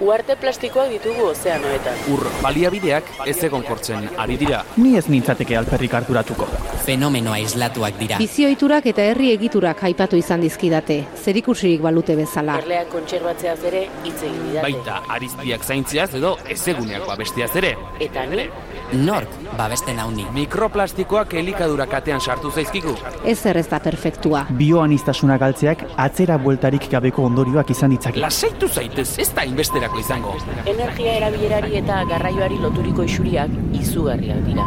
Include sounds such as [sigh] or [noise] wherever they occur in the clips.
Uarte plastikoak ditugu ozeanoetan. Ur baliabideak ez egon kortzen ari dira. Ni ez nintzateke alperrik harturatuko. Fenomeno aislatuak dira. Bizioiturak eta herri egiturak aipatu izan dizkidate, zerikusirik balute bezala. Erleak kontserbatzeaz ere hitz egin didate. Baita ariztiak zaintziaz edo ezeguneak babestiaz ere. Eta ni, Nork babesten hauni. Mikroplastikoak elikadura katean sartu zaizkigu. Ez ez da perfektua. Bioanistasuna galtzeak atzera bueltarik gabeko ondorioak izan ditzake. Lasaitu zaitez, ez da inbesterako izango. energia erabilerari eta garraioari loturiko isuriak izugarriak dira.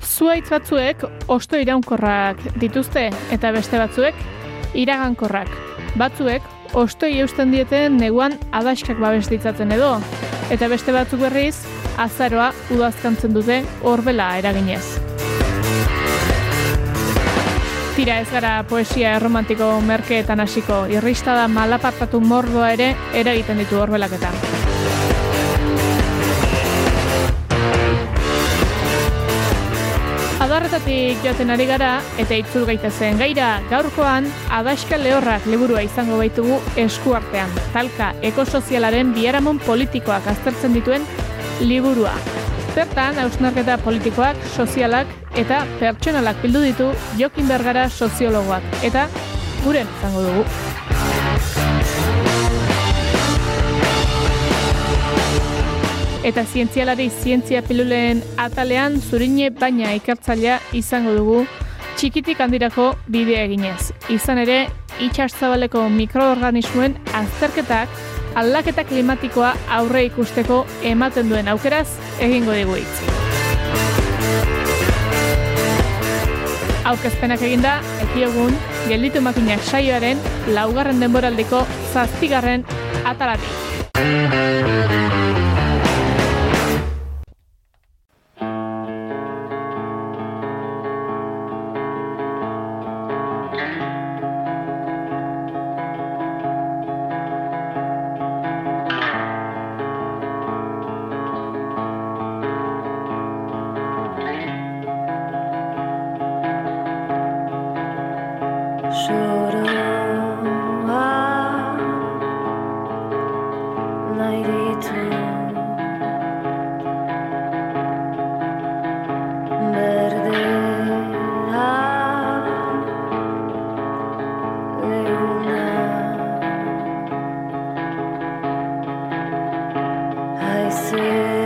Zuaitz batzuek osto iraunkorrak dituzte eta beste batzuek iragankorrak. Batzuek ostoi eusten dieten neguan adaskak babes ditzatzen edo eta beste batzuk berriz azaroa udazkantzen dute horbela eraginez. Tira ez gara poesia erromantiko merkeetan hasiko, irristada malapartatu mordoa ere eragiten ditu horbelaketan. Adarretatik joaten ari gara eta itzul gaitezen gaira gaurkoan Adaska Lehorrak liburua izango baitugu eskuartean. Talka ekosozialaren biharamon politikoak aztertzen dituen liburua. Zertan, hausnarketa politikoak, sozialak eta pertsonalak bildu ditu Jokin Bergara soziologoak. Eta guren izango dugu. Eta zientzialari zientzia pilulen atalean zurine baina ikertzailea izango dugu txikitik handirako bidea eginez. Izan ere, itxaszabaleko mikroorganismoen azterketak aldaketa klimatikoa aurre ikusteko ematen duen aukeraz egingo digu hitz. Aurkezpenak eginda, ekiogun, gelditu makinak saioaren laugarren denboraldiko zazpigarren atalatik. see. you.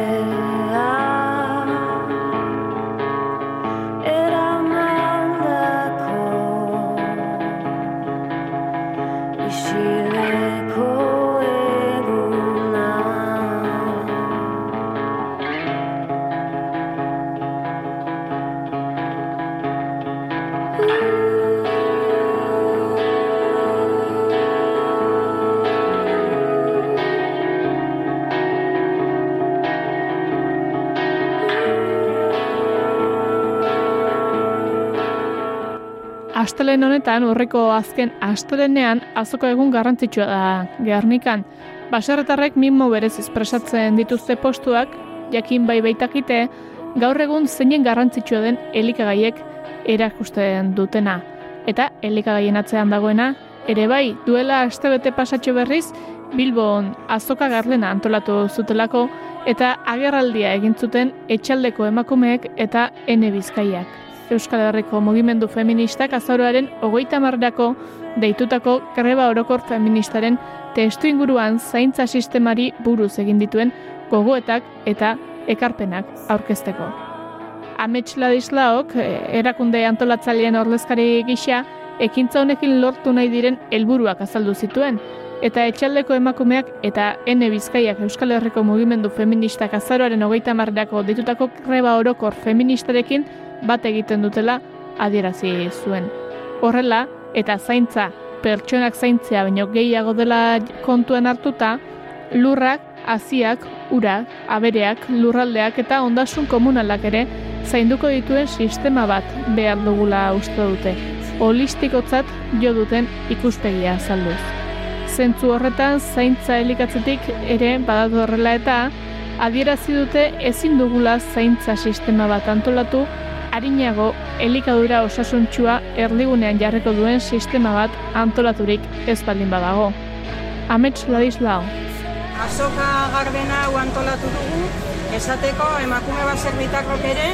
Astelen honetan, urriko azken astelenean, azoko egun garrantzitsua da Gernikan. Baserretarrek mimo berez espresatzen dituzte postuak, jakin bai baitakite, gaur egun zeinen garrantzitsua den elikagaiek erakusten dutena. Eta elikagaien atzean dagoena, ere bai, duela astebete pasatxo berriz, Bilbon azoka garlena antolatu zutelako eta agerraldia egin zuten etxaldeko emakumeek eta ene bizkaiak. Euskal Herriko mugimendu feministak azaroaren hogeita marrako deitutako greba orokor feministaren testu inguruan zaintza sistemari buruz egin dituen gogoetak eta ekarpenak aurkezteko. Amets Ladislaok, eh, erakunde antolatzaileen ordezkari gisa, ekintza honekin lortu nahi diren helburuak azaldu zituen, eta etxaldeko emakumeak eta ene bizkaiak Euskal Herriko mugimendu feministak azaroaren hogeita marrako ditutako greba orokor feministarekin bat egiten dutela adierazi zuen. Horrela, eta zaintza pertsonak zaintzea baino gehiago dela kontuan hartuta, lurrak, haziak, urak, abereak, lurraldeak eta ondasun komunalak ere zainduko dituen sistema bat behar dugula uste dute. Holistikotzat jo duten ikuspegia azalduz. Zentzu horretan zaintza elikatzetik ere badatu horrela eta adierazi dute ezin dugula zaintza sistema bat antolatu harinago elikadura osasuntsua erdigunean jarriko duen sistema bat antolaturik ez baldin badago. Amets Ladislao, Azoka garbena hau antolatu dugu, esateko emakume bat zerbitakok ere,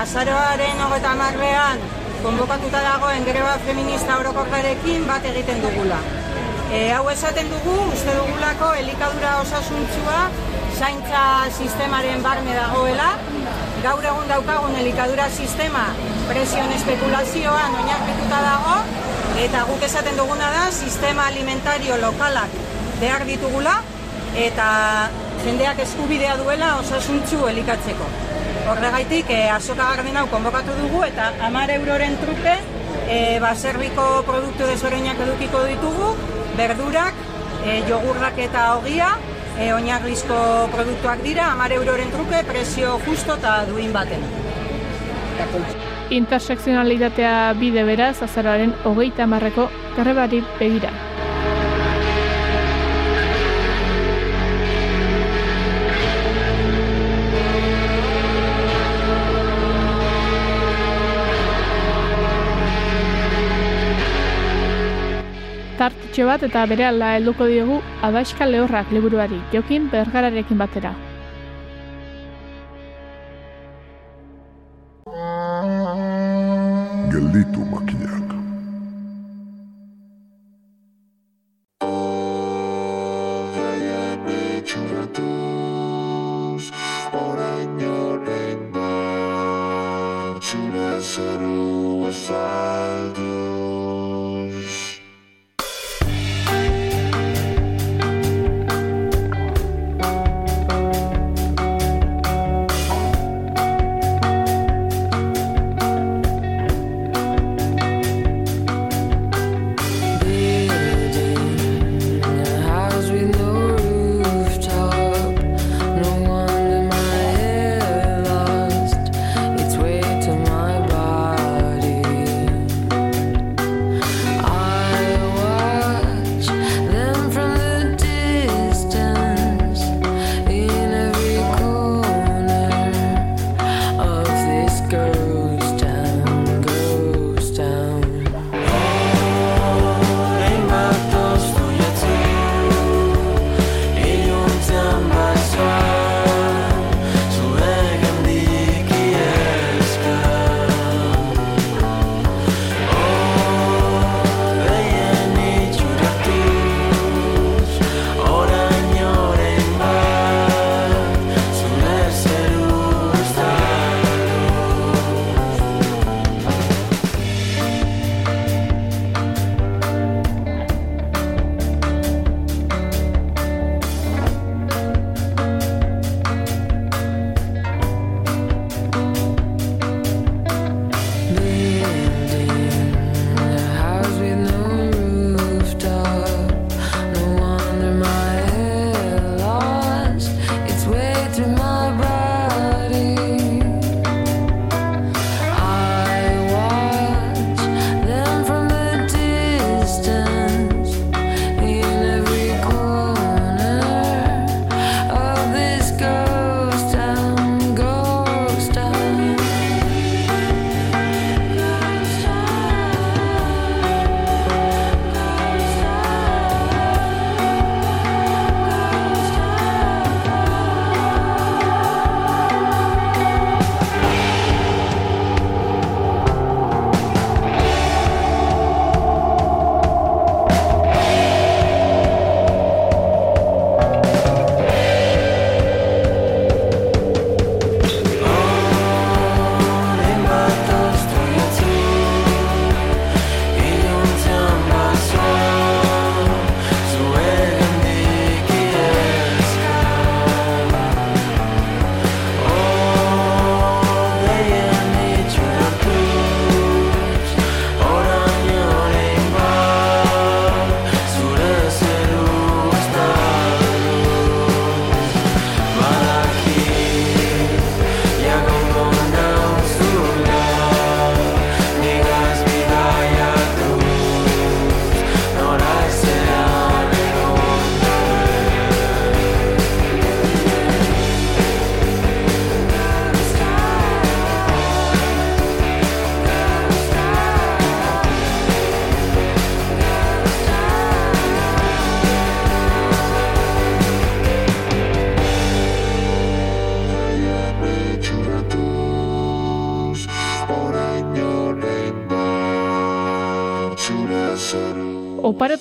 azaroaren hogeta marrean konbokatuta dagoen greba feminista orokorrarekin bat egiten dugula. E, hau esaten dugu, uste dugulako elikadura osasuntsua zaintza sistemaren barne dagoela, gaur egun daukagun elikadura sistema presion espekulazioan oinarrituta dago, eta guk esaten duguna da, sistema alimentario lokalak behar ditugula, eta jendeak eskubidea duela osasuntzu elikatzeko. Horregaitik, e, azoka garden hau konbokatu dugu eta amar euroren truke e, baserbiko produktu desberdinak edukiko ditugu, berdurak, e, jogurrak eta ogia, e, oinarrizko produktuak dira, amar euroren truke, prezio justo eta duin baten. intersekzionalitatea bide beraz azaroaren hogeita marreko grebari begira. Tartitxo bat eta bere helduko diogu Abaiska Lehorrak liburuari, Jokin Bergararekin batera.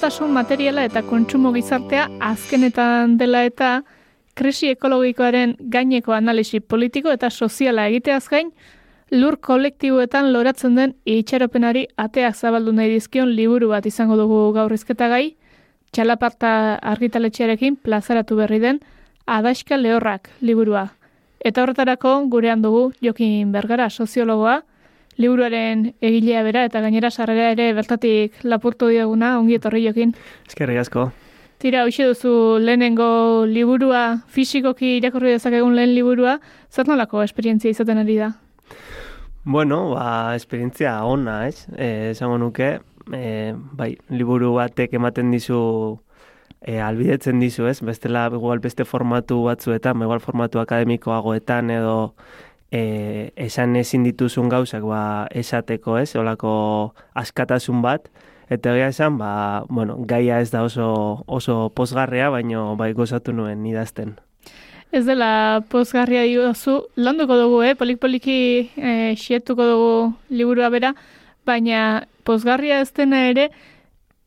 Oparotasun materiala eta kontsumo gizartea azkenetan dela eta krisi ekologikoaren gaineko analisi politiko eta soziala egiteaz gain, lur kolektiboetan loratzen den itxaropenari ateak zabaldu nahi dizkion liburu bat izango dugu gaur gai, txalaparta argitaletxearekin plazaratu berri den Adaxka Lehorrak liburua. Eta horretarako gurean dugu Jokin Bergara soziologoa, liburuaren egilea bera eta gainera sarrera ere bertatik lapurtu diaguna, ongi etorri Jokin. Eskerrik asko. Tira, hoxe duzu lehenengo liburua, fisikoki irakurri dezakegun lehen liburua, zer nolako esperientzia izaten ari da? Bueno, ba, esperientzia ona, ez? Eh, esango nuke, eh, bai, liburu batek ematen dizu eh, albidetzen dizu, ez? Bestela igual beste formatu batzuetan, igual formatu akademikoagoetan edo eh, esan ezin dituzun gauzak ba, esateko, ez? Olako askatasun bat, eta egia esan, ba, bueno, gaia ez da oso, oso posgarrea, baino bai gozatu nuen idazten. Ez dela pozgarria diozu, landuko dugu, eh? polik-poliki eh, xietuko dugu liburua bera, baina pozgarria ez dena ere,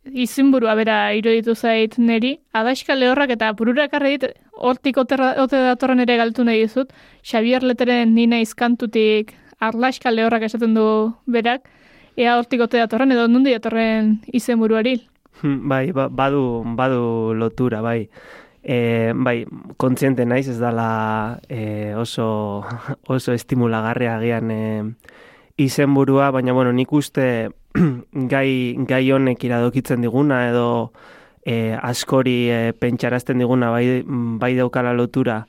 izenburua bera iruditu zait neri, adaxka lehorrak eta burura ekarri dit, hortik ote datorren ere galtu nahi dizut, Xabier Leteren nina izkantutik arlaxka lehorrak esaten du berak, ea hortik ote datorren edo nundi datorren izenburuari. Hmm, Bai, ba- badu, badu lotura, bai. E, bai, kontziente naiz ez dala e, oso, [laughs] oso estimulagarria agian e, izenburua, baina bueno, nik uste [clears throat] gai, gai honek iradokitzen diguna edo e, askori e, pentsarazten diguna bai, bai daukala lotura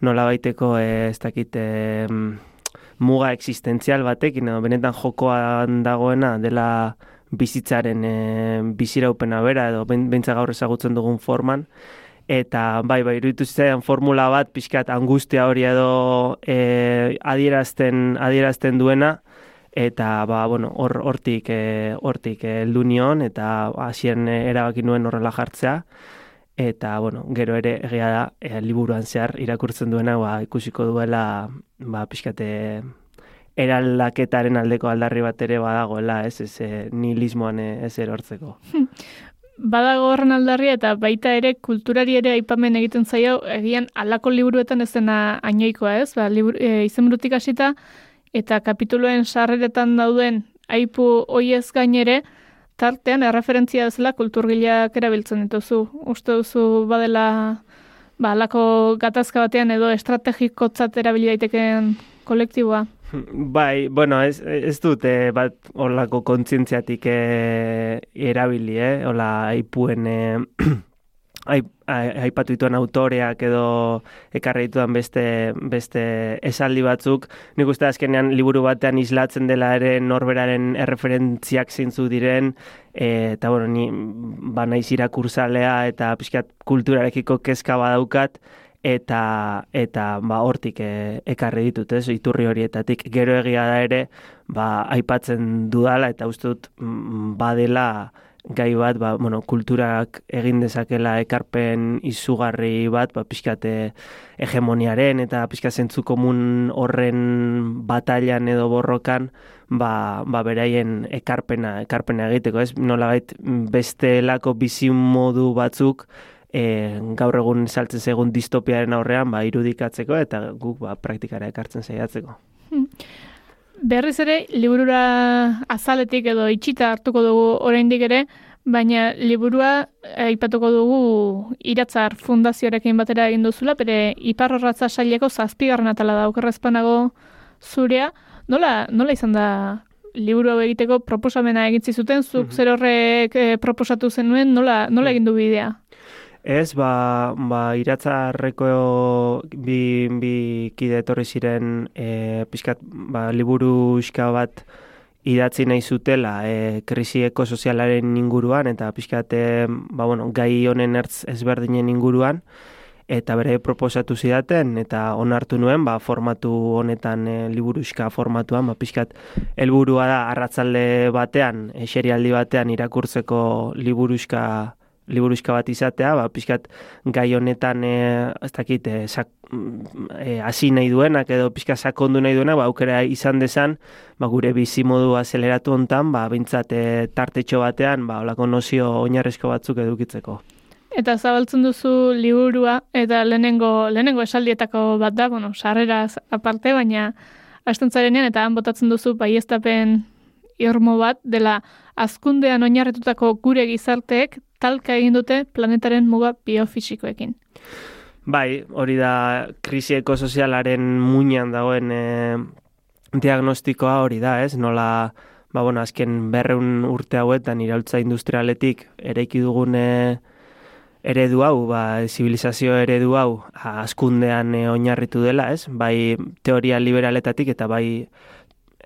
nola baiteko e, ez dakit e, muga existentzial batekin edo benetan jokoan dagoena dela bizitzaren e, biziraupena bera edo ben- beintza gaur ezagutzen dugun forman. Eta bai bai iruditu zitzaidan formula bat pixkat angustia hori edo e, adierazten adierazten duena eta ba bueno hor hortik e, hortik heldu nion eta hasien erabaki nuen horrela jartzea eta bueno gero ere egia da e, liburuan zehar irakurtzen duena ba ikusiko duela ba pixkate eraldaketaren aldeko aldarri bat ere badagoela, ez, ez e, nihilismoan ez erortzeko. [laughs] badago horren aldarria eta baita ere kulturari ere aipamen egiten zaio egian alako liburuetan ez dena ainoikoa ez, ba, liburu, e, izenburutik hasita eta kapituluen sarreretan dauden aipu hoiez gainere tartean erreferentzia bezala kulturgileak erabiltzen dituzu. Uste duzu badela ba, alako gatazka batean edo estrategikotzat erabili daitekeen kolektiboa. Bai, bueno, ez, ez dut eh, bat olako kontzientziatik eh, erabili, eh? Ola, aipuen, eh, [clears throat] aip, ai- aipatu dituen autoreak edo ekarri ditudan beste, beste esaldi batzuk, nik uste azkenean liburu batean islatzen dela ere norberaren erreferentziak zeintzu diren, eh, eta bueno, ni ba naiz irakursalea eta pixkat kulturarekiko kezka badaukat, eta eta ba hortik e, ekarri ditut, ez, iturri horietatik. Gero egia da ere, ba aipatzen dudala eta uste dut mm, badela gai bat, ba, bueno, kulturak egin dezakela ekarpen izugarri bat, ba, pixkate hegemoniaren eta pixka zentzu komun horren batailan edo borrokan, ba, ba beraien ekarpena, ekarpena egiteko, ez? Nolabait bestelako bizi modu batzuk e, gaur egun saltzen segun distopiaren aurrean ba, irudikatzeko eta guk ba, praktikara ekartzen saiatzeko. Berriz ere, liburura azaletik edo itxita hartuko dugu oraindik ere, baina liburua aipatuko dugu iratzar fundazioarekin batera egin duzula, bere iparrorratza saileko zazpigarren atala da okerrezpanago zurea. Nola, nola izan da liburu hau egiteko proposamena egin zizuten, zuk zer horrek eh, proposatu zenuen, nola, nola egin du bidea? Ez, ba, ba iratzarreko bi, bi kide etorri ziren e, pixkat, ba, liburu bat idatzi nahi zutela e, krisi ekosozialaren inguruan eta pixkat, e, ba, bueno, gai honen ertz ezberdinen inguruan. Eta bere proposatu zidaten eta onartu nuen ba, formatu honetan e, liburuxka formatuan, ba, pixkat helburua da arratzalde batean, eserialdi batean irakurtzeko liburuxka liburuxka bat izatea, ba, pixkat gai honetan, e, ez dakit, e, sak, mm, e, hasi nahi duenak edo pixka sakondu nahi duenak, ba, aukera izan dezan, ba, gure bizimodu azeleratu hontan, ba, bintzat e, tartetxo batean, ba, olako nozio oinarrezko batzuk edukitzeko. Eta zabaltzen duzu liburua, eta lehenengo, lehenengo esaldietako bat da, bueno, sarreraz aparte, baina hasten zarenean, eta han botatzen duzu baiestapen irmo bat, dela azkundean oinarretutako gure gizarteek talka egin dute planetaren muga biofisikoekin. Bai, hori da krisi ekosozialaren muinean dagoen e, diagnostikoa hori da, ez? Nola, ba, bueno, azken berreun urte hauetan iraultza industrialetik ereiki dugun e, eredu hau, ba, zibilizazio eredu hau, askundean e, oinarritu dela, ez? Bai, teoria liberaletatik eta bai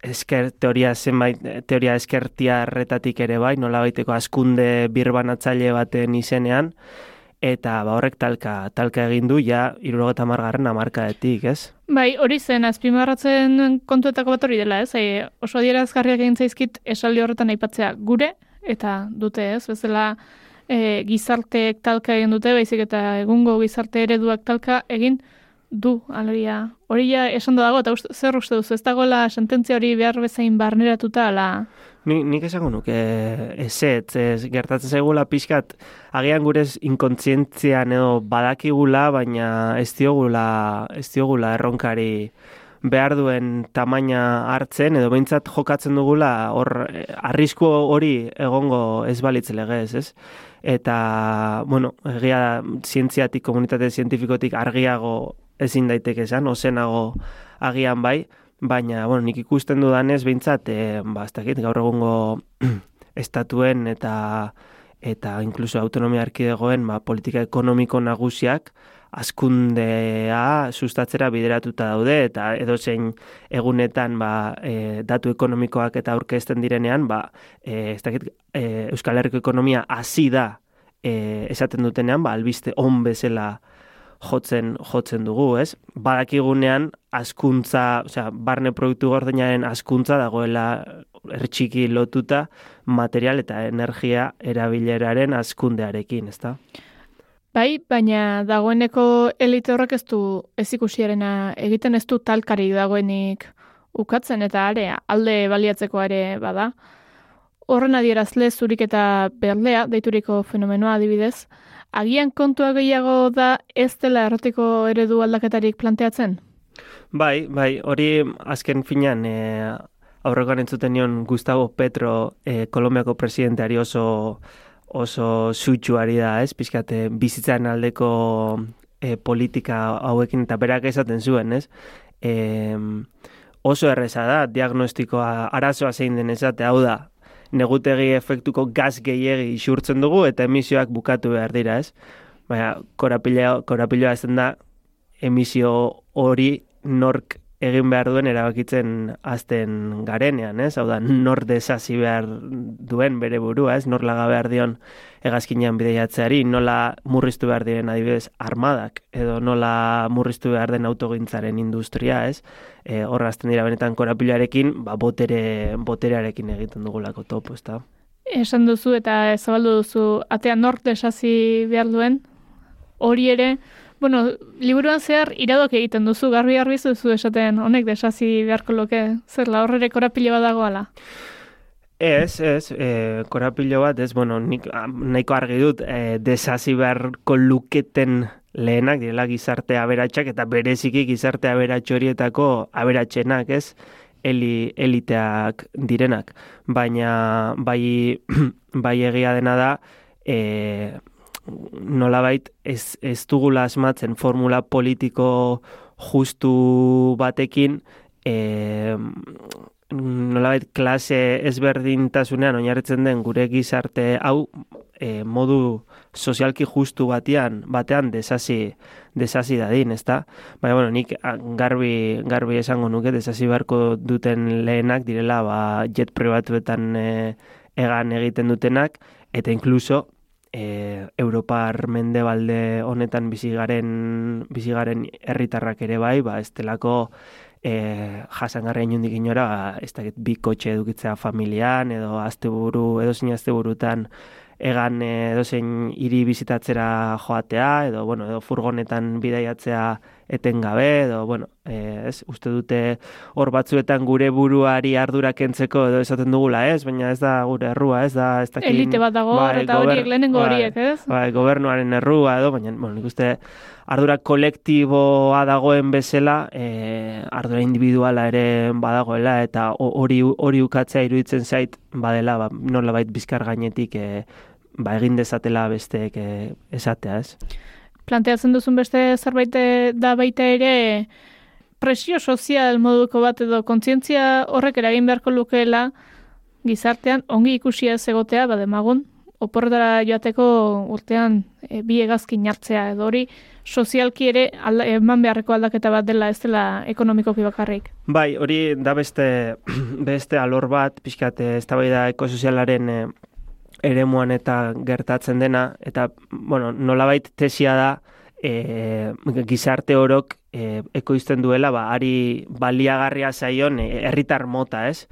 esker teoria zenbait teoria eskertiarretatik ere bai, nola baiteko askunde birbanatzaile baten izenean, eta ba, horrek talka, talka egin du ja irurogeta margarren amarkadetik, ez? Bai, hori zen, azpimarratzen kontuetako bat hori dela, ez? Ai, oso adierazgarriak egin zaizkit esaldi horretan aipatzea gure, eta dute, ez? Bezala e, gizarteek talka egin dute, baizik eta egungo gizarte ereduak talka egin du, alegia. Hori ja esan da dago, eta uste, zer uste duzu, ez dagoela sententzia hori behar bezain barneratuta, ala... Ni, nik esango nuke ezetz, ez gertatzen zaigula pixkat, agian gure inkontzientzian edo badakigula, baina ez diogula, ez diogula erronkari behar duen tamaina hartzen, edo behintzat jokatzen dugula, hor, eh, arrisku hori egongo ez balitz legez, ez? Eta, bueno, egia zientziatik, komunitate zientifikotik argiago ezin daiteke esan, ozenago agian bai, baina, bueno, nik ikusten dudanez, behintzat, e, ba, ez dakit, gaur egungo [clears throat] estatuen eta eta inkluso autonomia arkidegoen ba, politika ekonomiko nagusiak askundea sustatzera bideratuta daude eta edozein egunetan ba, e, datu ekonomikoak eta aurkezten direnean ba, e, ez dakit, e, Euskal Herriko ekonomia hasi da e, esaten dutenean ba, albiste on bezala jotzen jotzen dugu, ez? Badakigunean askuntza, osea, barne produktu gordinaren askuntza dagoela ertxiki lotuta material eta energia erabileraren askundearekin, ezta? Bai, baina dagoeneko elite horrek ez du ez ikusiarena egiten ez du talkari dagoenik ukatzen eta are alde baliatzeko ere bada. Horren adierazle zurik eta berlea deituriko fenomenoa adibidez, agian kontua gehiago da ez dela errotiko eredu aldaketarik planteatzen? Bai, bai, hori azken finan e, aurrekoan entzuten nion Gustavo Petro e, Kolombiako presidenteari oso oso zutxuari da, ez? Pizkate bizitzaren aldeko e, politika hauekin eta berak esaten zuen, ez? E, oso erreza da, diagnostikoa arazoa zein den esate, hau da, negutegi efektuko gaz gehiegi isurtzen dugu eta emisioak bukatu behar dira, ez? Baina, korapilua, korapilua ez da emisio hori nork egin behar duen erabakitzen azten garenean, ez? Hau da, nor desasi behar duen bere burua, ez? Nor laga behar dion egazkinean bideiatzeari, nola murriztu behar diren adibidez armadak, edo nola murriztu behar den autogintzaren industria, ez? E, horra azten dira benetan korapilarekin, ba, botere, boterearekin egiten dugulako topo, ez da? Esan duzu eta zabaldu duzu atean nor desasi behar duen, hori ere, Bueno, liburuan zehar iradok egiten duzu, garbi garbi duzu esaten honek desasi beharko loke, zer la horrere korapilo bat dagoala? Ez, ez, e, korapilo bat, ez, bueno, nik ah, nahiko argi dut, e, desasi beharko luketen lehenak, direla gizarte aberatsak eta bereziki gizarte aberatx horietako aberatxenak, ez, eli, eliteak direnak. Baina, bai, [clears throat] bai egia dena da, e, nolabait ez, ez dugula asmatzen formula politiko justu batekin e, nolabait klase ezberdintasunean oinarritzen den gure gizarte hau e, modu sozialki justu batean batean desasi desasi dadin, ezta? Baina bueno, nik garbi garbi esango nuke desasi beharko duten lehenak direla ba jet pribatuetan e, egan egiten dutenak eta inkluso e, Europar mendebalde honetan bizigaren bizigaren herritarrak ere bai, ba estelako e, jasangarria inundik inora, ba, ez dakit bi kotxe edukitzea familian, edo asteburu edo zin asteburutan egan edozein hiri bizitatzera joatea, edo, bueno, edo furgonetan bidaiatzea etengabe, edo, bueno, eh, ez, uste dute hor batzuetan gure buruari ardura kentzeko edo esaten dugula, ez, baina ez da gure errua, ez da, ez dakin, Elite bat dago hor, eta horiek lehenengo horiek, ez? Bai, gobernuaren errua edo, baina, bueno, nik uste ardura kolektiboa dagoen bezala, e, ardura individuala ere badagoela, eta ho- hori hori ukatzea iruditzen zait, badela, ba, nolabait bizkar gainetik, e, ba, egin dezatela besteek e, esatea, ez? Planteatzen duzun beste zerbait eh, da baita ere presio sozial moduko bat edo kontzientzia horrek eragin beharko lukeela gizartean ongi ikusia ez egotea bademagun oporretara joateko urtean e, bi hegazkin hartzea edo hori sozialki ere alda, eman beharreko aldaketa bat dela ez dela ekonomikoki bakarrik. Bai, hori da beste, [clears throat] beste alor bat, pixkat, eh, eztabaida ekosozialaren e, eremuan eta gertatzen dena, eta, bueno, nolabait tesia da, e, gizarte orok e, ekoizten duela, ba, ari baliagarria zaion e, herritar mota, ez?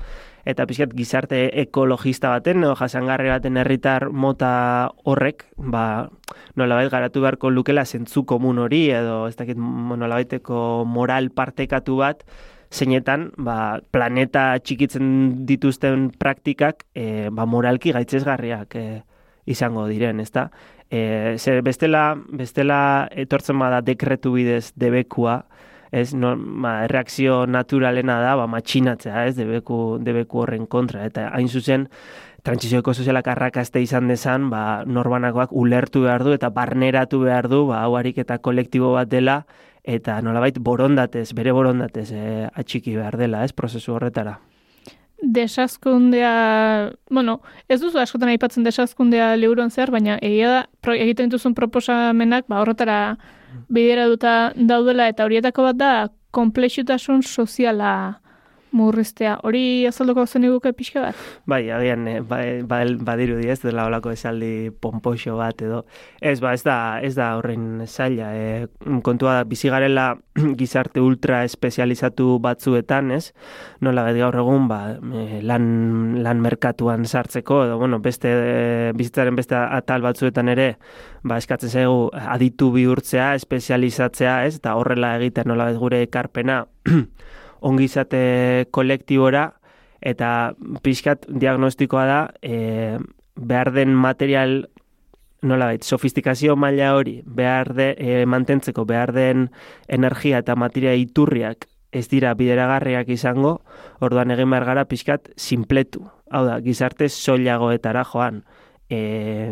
Eta pixkat gizarte ekologista baten, edo jasangarri baten herritar mota horrek, ba, nolabait garatu beharko lukela zentzu komun hori, edo ez dakit nolabaiteko moral partekatu bat, zeinetan ba, planeta txikitzen dituzten praktikak e, ba, moralki gaitzesgarriak e, izango diren, ezta? E, zer bestela, bestela etortzen bada dekretu bidez debekua, ez, no, ba, erreakzio naturalena da, ba, matxinatzea, ez, debeku, debeku horren kontra, eta hain zuzen, trantsizio ekosozialak arrakaste izan dezan, ba, norbanakoak ulertu behar du eta barneratu behar du, ba, hau ariketa kolektibo bat dela, eta nolabait borondatez, bere borondatez e, atxiki behar dela, ez, prozesu horretara. Desazkundea, bueno, ez duzu askotan aipatzen desazkundea liburuan zer, baina egia da, pro, egiten dituzun proposamenak, ba, horretara bideratuta daudela, eta horietako bat da, komplexutasun soziala murriztea. Hori azalduko zen iguke pixka bat? Bai, agian, eh, ba, ba, badirudi ez, dela olako esaldi pompoxo bat edo. Ez, ba, ez da, ez da horren zaila. E, kontua da, bizi garela [clears throat] gizarte ultra espezializatu batzuetan, ez? Nola gaur egun, ba, lan, lan merkatuan sartzeko, edo, bueno, beste, bizitzaren beste atal batzuetan ere, ba, eskatzen zaigu aditu bihurtzea, espezializatzea, ez? Eta horrela egiten nola gure ekarpena [clears throat] ongizate kolektibora eta pixkat diagnostikoa da e, behar den material nolabait, sofistikazio maila hori behar de, e, mantentzeko behar den energia eta materia iturriak ez dira bideragarriak izango, orduan egin behar gara pixkat simpletu. Hau da, gizarte soilagoetara joan. E,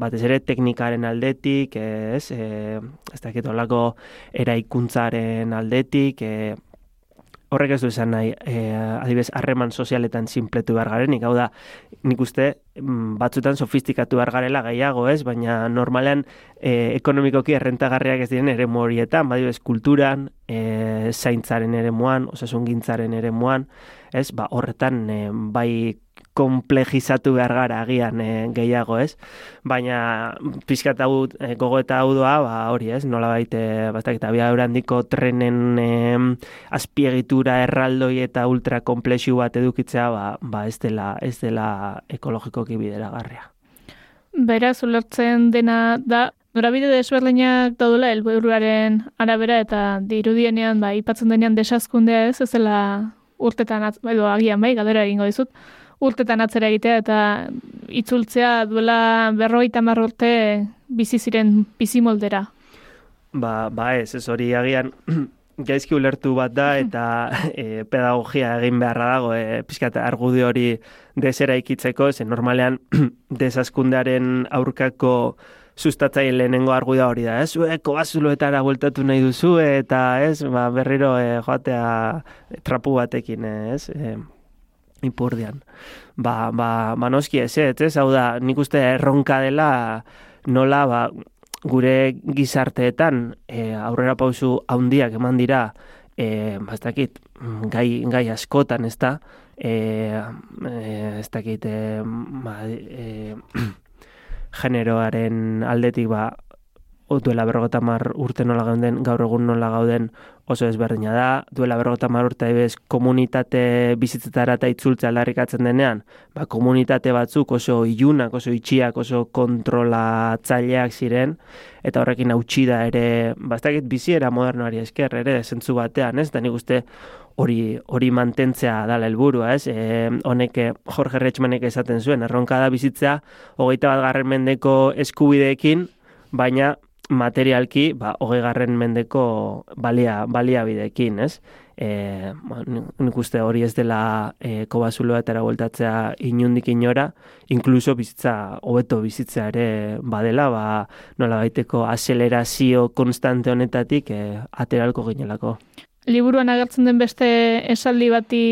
batez ere teknikaren aldetik, ez, e, ez dakit olako eraikuntzaren aldetik, e, horrek ez du esan nahi, e, adibes, harreman sozialetan sinpletu behar garenik, hau da, nik uste mm, batzutan sofistikatu behar garela gehiago, ez? Baina normalean e, ekonomikoki errentagarriak ez diren eremu horietan, badibes, kulturan, e, zaintzaren eremuan, osasungintzaren eremuan, ez? Ba, horretan e, bai komplejizatu behar gara agian e, gehiago, ez? Baina pixkat hau e, gogoeta hau doa, ba, hori, ez? Nola baite, bastak, eta handiko trenen e, azpiegitura erraldoi eta ultra komplexu bat edukitzea, ba, ba ez dela, ez dela ekologikoki bideragarria. Beraz, ulertzen dena da, norabide desberdinak daudela helburuaren arabera eta dirudienean, ba, ipatzen denean desazkundea ez, ez dela urtetan, edo agian bai, galdera egingo dizut, urtetan atzera egitea eta itzultzea duela berrogeita hamar urte bizi ziren bizimoldera. Ba, ba ez, ez hori agian [clears throat] gaizki ulertu bat da eta e, pedagogia egin beharra dago e, pixkat argudio hori desera ikitzeko, ze normalean [clears throat] desazkundearen aurkako sustatzaile lehenengo argudia hori da, ez? Zueko bazuloetara bueltatu nahi duzu eta ez, ba, berriro e, joatea trapu batekin, ez? E, ipurdian. Ba, ba, ba noski ez, ez? Hau da, nik uste erronka dela nola, ba, gure gizarteetan e, aurrera pausu handiak eman dira e, ba, ez dakit, gai, gai askotan, ez da, e, ez dakit, e, ba, e, [clears throat] generoaren aldetik ba, duela berrogeta mar urte nola gauden, gaur egun nola gauden oso ezberdina da, duela berrogeta mar urte ebez komunitate bizitzetara eta itzultzea aldarrikatzen denean, ba, komunitate batzuk oso ilunak, oso itxiak, oso kontrolatzaileak ziren, eta horrekin hautsi da ere, bastakit biziera modernoari esker, ere, zentzu batean, ez? Da nik uste hori hori mantentzea dala helburua, ez? E, honek Jorge Rechmanek esaten zuen, erronka da bizitzea hogeita bat garren mendeko eskubideekin, baina materialki, ba, hogei garren mendeko balia, baliabideekin, ez? E, ba, nik uste hori ez dela e, kobazuloa eta bueltatzea inundik inora, inkluso bizitza, hobeto bizitza ere badela, ba, nola baiteko acelerazio konstante honetatik e, ateralko ginelako. Liburuan agertzen den beste esaldi bati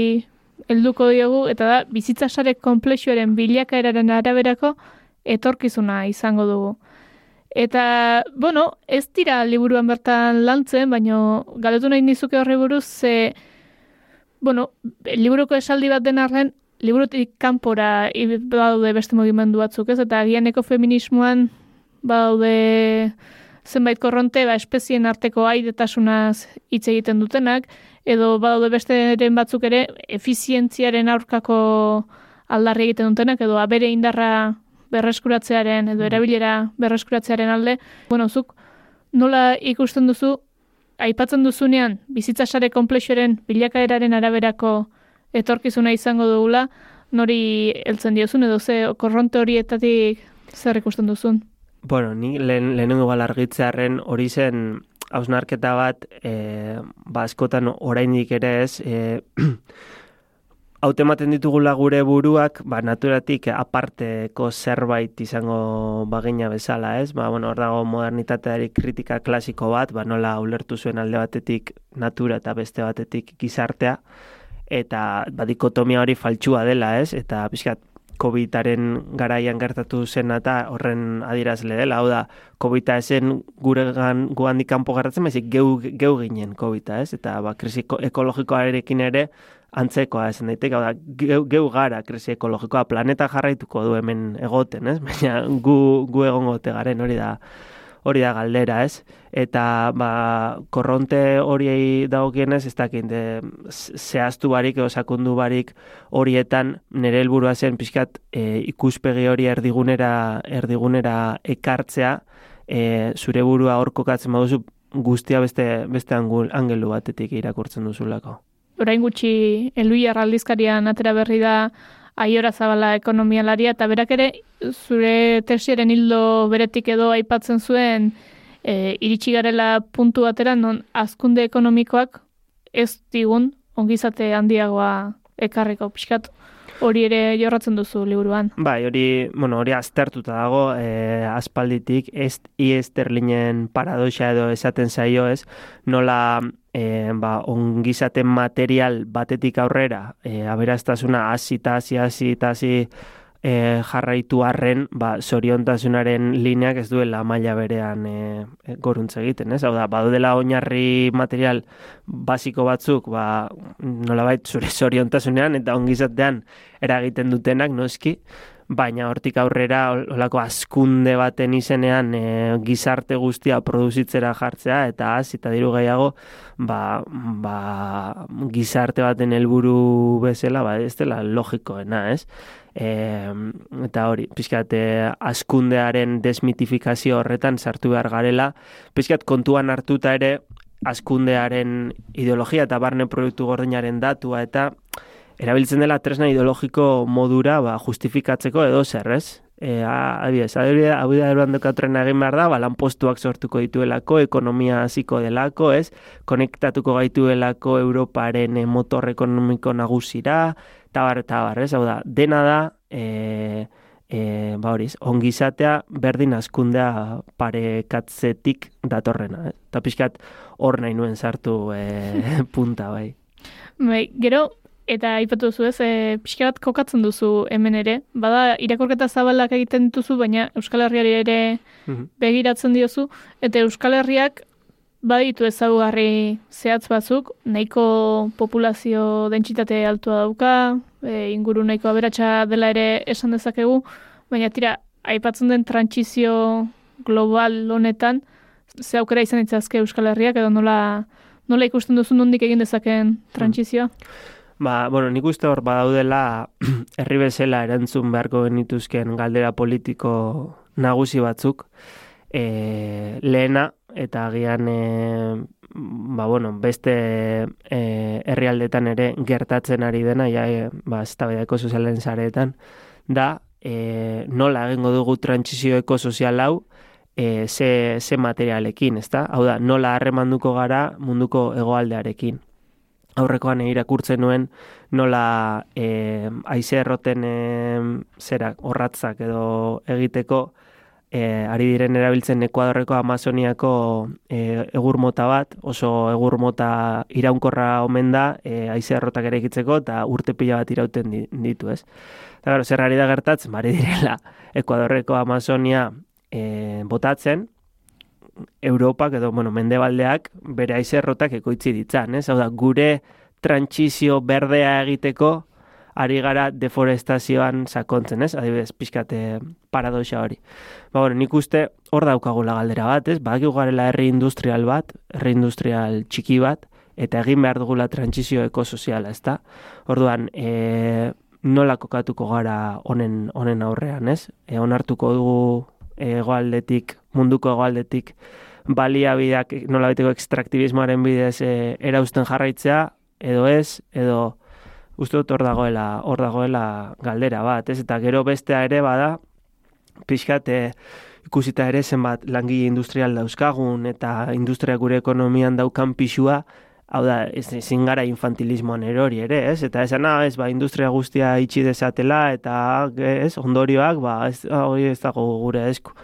helduko diogu, eta da, bizitza sare komplexuaren bilakaeraren araberako etorkizuna izango dugu. Eta, bueno, ez dira liburuan bertan lantzen, baino galetu nahi nizuke horri buruz, ze, bueno, liburuko esaldi bat den arren, liburutik kanpora badaude beste mugimendu batzuk, ez? Eta agian ekofeminismoan badaude zenbait korronte, ba, espezien arteko aidetasunaz hitz egiten dutenak, edo badaude besteren batzuk ere efizientziaren aurkako aldarri egiten dutenak, edo abere indarra berreskuratzearen edo erabilera berreskuratzearen alde, bueno, zuk nola ikusten duzu aipatzen duzunean bizitza sare komplexuaren bilakaeraren araberako etorkizuna izango dugula, nori heltzen diozun edo ze korronte horietatik zer ikusten duzun? Bueno, ni lehen, lehenengo balargitzearen hori zen hausnarketa bat, e, ba, askotan oraindik ere ez, e, [clears throat] hautematen ditugula gure buruak, ba, naturatik aparteko zerbait izango bagina bezala, ez? Ba, bueno, hor dago modernitateari kritika klasiko bat, ba, nola ulertu zuen alde batetik natura eta beste batetik gizartea, eta ba, dikotomia hori faltsua dela, ez? Eta pixkat, COVID-aren garaian gertatu zen eta horren adierazle dela, hau da, COVID-a esen guregan guandik kanpo gertatzen, baizik geu, geu ginen COVID-a, ez? Eta ba, krisi eko- ekologikoarekin ere antzekoa esan daiteke, da, geu, geu gara krisi ekologikoa, planeta jarraituko du hemen egoten, ez? [laughs] Baina gu, gu egongote garen hori da, hori da galdera, ez? Eta ba, korronte horiei dagokienez, ez dakit, de, zehaztu barik, edo sakondu barik horietan nire helburua zen pixkat e, ikuspegi hori erdigunera, erdigunera ekartzea, e, zure burua hor kokatzen baduzu guztia beste, beste angelu batetik irakurtzen duzulako. Orain gutxi Eluiar aldizkarian atera berri da Aiora Zabala ekonomialaria eta berak ere zure tesiaren hildo beretik edo aipatzen zuen e, iritsi garela puntu batera non azkunde ekonomikoak ez digun ongizate handiagoa ekarriko pixkat hori ere jorratzen duzu liburuan. Bai, hori, bueno, hori aztertuta dago, e, aspalditik, ez esterlinen paradoxa edo esaten zaio ez, nola e, ba, ongizaten material batetik aurrera, e, eta hasi hasi eta hasi e, jarraitu arren, ba, zoriontasunaren lineak ez duela maila berean e, goruntze egiten, ez? Hau da, badudela oinarri material basiko batzuk, ba, nolabait zure [laughs] zoriontasunean eta ongizatean eragiten dutenak, noski, baina hortik aurrera holako azkunde baten izenean e, gizarte guztia produzitzera jartzea eta az eta diru gehiago ba, ba, gizarte baten helburu bezala ba, ez dela logikoena, ez? E, eta hori, pixkat, e, askundearen desmitifikazio horretan sartu behar garela, pixkat kontuan hartuta ere askundearen ideologia eta barne proiektu gordinaren datua eta erabiltzen dela tresna ideologiko modura ba, justifikatzeko edo zer, ez? E, adibidez, adibidez, eruan trena egin behar da, ba, lanpostuak sortuko dituelako, ekonomia hasiko delako, ez? Konektatuko gaituelako Europaren eh, motor ekonomiko nagusira, tabar, tabar, ez? Hau da, dena da, e, e, ba horiz, ongizatea berdin askundea parekatzetik datorrena, eh? Eta pixkat hor nahi nuen sartu e, [laughs] punta, bai. Bai, gero, eta aipatu duzu ez, e, pixka bat kokatzen duzu hemen ere. Bada, irakorketa zabalak egiten dituzu, baina Euskal Herriari ere Mhm. begiratzen diozu, eta Euskal Herriak baditu ezaugarri zehatz batzuk, nahiko populazio dentsitate altua dauka, e, inguru nahiko aberatsa dela ere esan dezakegu, baina tira, aipatzen den trantsizio global honetan, ze aukera izan itzazke Euskal Herriak edo nola, nola ikusten duzu nondik egin dezakeen trantsizioa? Ba, bueno, nik uste hor badaudela [clears throat] herri bezala erantzun beharko genituzken galdera politiko nagusi batzuk. E, lehena, eta agian e, ba, bueno, beste e, herrialdetan ere gertatzen ari dena, ja, e, ba, eztabaidako sozialen sareetan, da e, nola egingo dugu trantsizio ekosozial hau e, ze, ze materialekin, ezta? Hau da, nola harremanduko gara munduko hegoaldearekin. Aurrekoan irakurtzen nuen nola e, aize erroten e, zera horratzak edo egiteko e, ari diren erabiltzen Ekuadorreko Amazoniako e, egur mota bat, oso egur mota iraunkorra omen da, e, aize errotak ere egitzeko eta urte pila bat irauten di- ditu, ez? Eta gero, zer ari da gertatzen, bari direla Ekuadorreko Amazonia e, botatzen, Europak edo, bueno, mendebaldeak bere aizerrotak ekoitzi ditzan, ez? Hau da, gure trantsizio berdea egiteko ari gara deforestazioan sakontzen, ez? Adibidez, pixkate paradoxa hori. Ba, bueno, nik uste hor daukagula galdera bat, ez? Badakigu garela herri industrial bat, herri industrial txiki bat, eta egin behar dugula trantsizio ekosoziala, ezta? Orduan, e, nola kokatuko gara honen honen aurrean, ez? E, onartuko dugu hegoaldetik, munduko hegoaldetik baliabideak nola baiteko ekstraktibismoaren bidez e, erausten jarraitzea, edo ez, edo uste dut hor dagoela, hor dagoela galdera bat, ez? Eta gero bestea ere bada, pixkat e, ikusita ere zenbat langile industrial dauzkagun eta industria gure ekonomian daukan pixua, hau da, ez, ezin gara infantilismoan erori ere, ez? Eta esan, ah, ez, ba, industria guztia itxi dezatela, eta, ez, ondorioak, ba, ez, hori ez dago gure esku.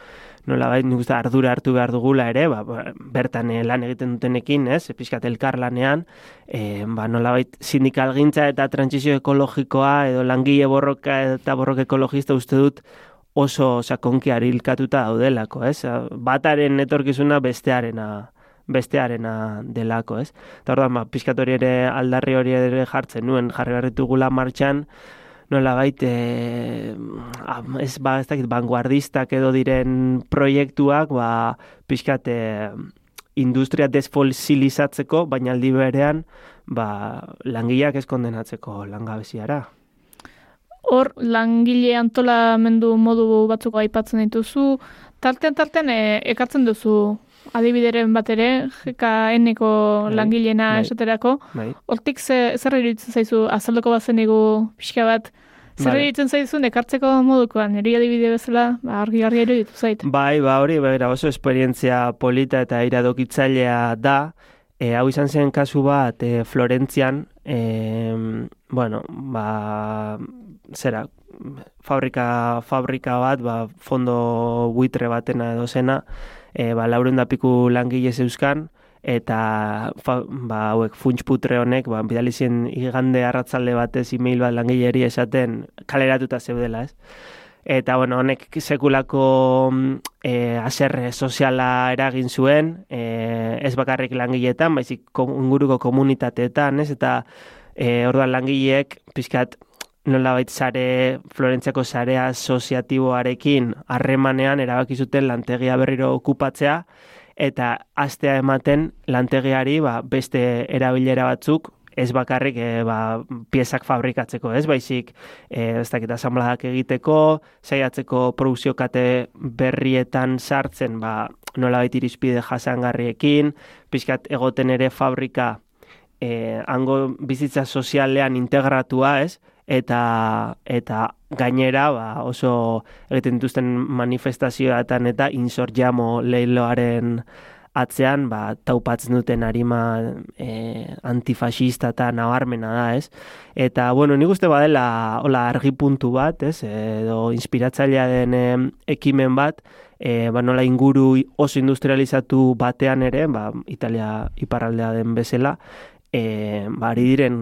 Nola bai, nik uste ardura hartu behar dugula ere, ba, ba, bertan eh, lan egiten dutenekin, ez, pixkat elkar lanean, e, ba, nola sindikal gintza eta trantsizio ekologikoa, edo langile borroka eta borroka ekologista uste dut, oso sakonki arilkatuta daudelako, ez? Bataren etorkizuna bestearena bestearena delako, ez? Eta orduan, ba, pixkat hori ere aldarri hori ere jartzen nuen, jarri barritugula martxan, nola bait, e, ez, ba, ez dakit, vanguardistak edo diren proiektuak, ba, pixkat, e, industria desfosilizatzeko, baina aldi berean, ba, langileak ez kondenatzeko langabeziara. Hor, langile antolamendu modu batzuk aipatzen dituzu, tartean tartean e, ekartzen duzu adibideren bat ere, GKN-eko Bai, langilena bai. esaterako, Bai. hortik ze, zer iruditzen zaizu, azaldoko bazen pixka bat, zer iruditzen zaizu ekartzeko modukoan, niri adibide bezala, ba, argi argi iruditu zait. Bai, ba hori, bera, oso esperientzia polita eta iradokitzailea da. E, hau izan zen kasu bat e, Florentzian, e, bueno, ba, zera, fabrika, fabrika bat, ba, fondo buitre batena edo zena, e, ba, lauren da piku langile zeuzkan, eta fa, ba, hauek funts putre honek, ba, bidali zien igande arratzalde batez email bat langileri esaten kaleratuta zeudela, ez? Eta, bueno, honek sekulako mm, e, aserre soziala eragin zuen, e, ez bakarrik langileetan, baizik ko- inguruko komunitateetan, ez? Eta e, orduan langileek, pixkat, nolabait sare, Florentziako sarea asoziatiboarekin harremanean erabaki zuten lantegia berriro okupatzea, eta astea ematen lantegiari ba, beste erabilera batzuk ez bakarrik e, ba, piezak fabrikatzeko, ez baizik e, ez dakit asambladak egiteko, saiatzeko produzio kate berrietan sartzen, ba, nolabait irizpide jasangarriekin, pixkat egoten ere fabrika e, hango bizitza sozialean integratua, ez? Eta, eta gainera ba, oso egiten dituzten manifestazioetan eta insorjamo leiloaren atzean ba, taupatzen duten arima e, antifasista eta nabarmena da, ez? Eta, bueno, nik uste badela hola argi puntu bat, ez? Edo inspiratzailea den em, ekimen bat, e, ba, nola inguru oso industrializatu batean ere, ba, Italia iparraldea den bezala, e, ba, ari diren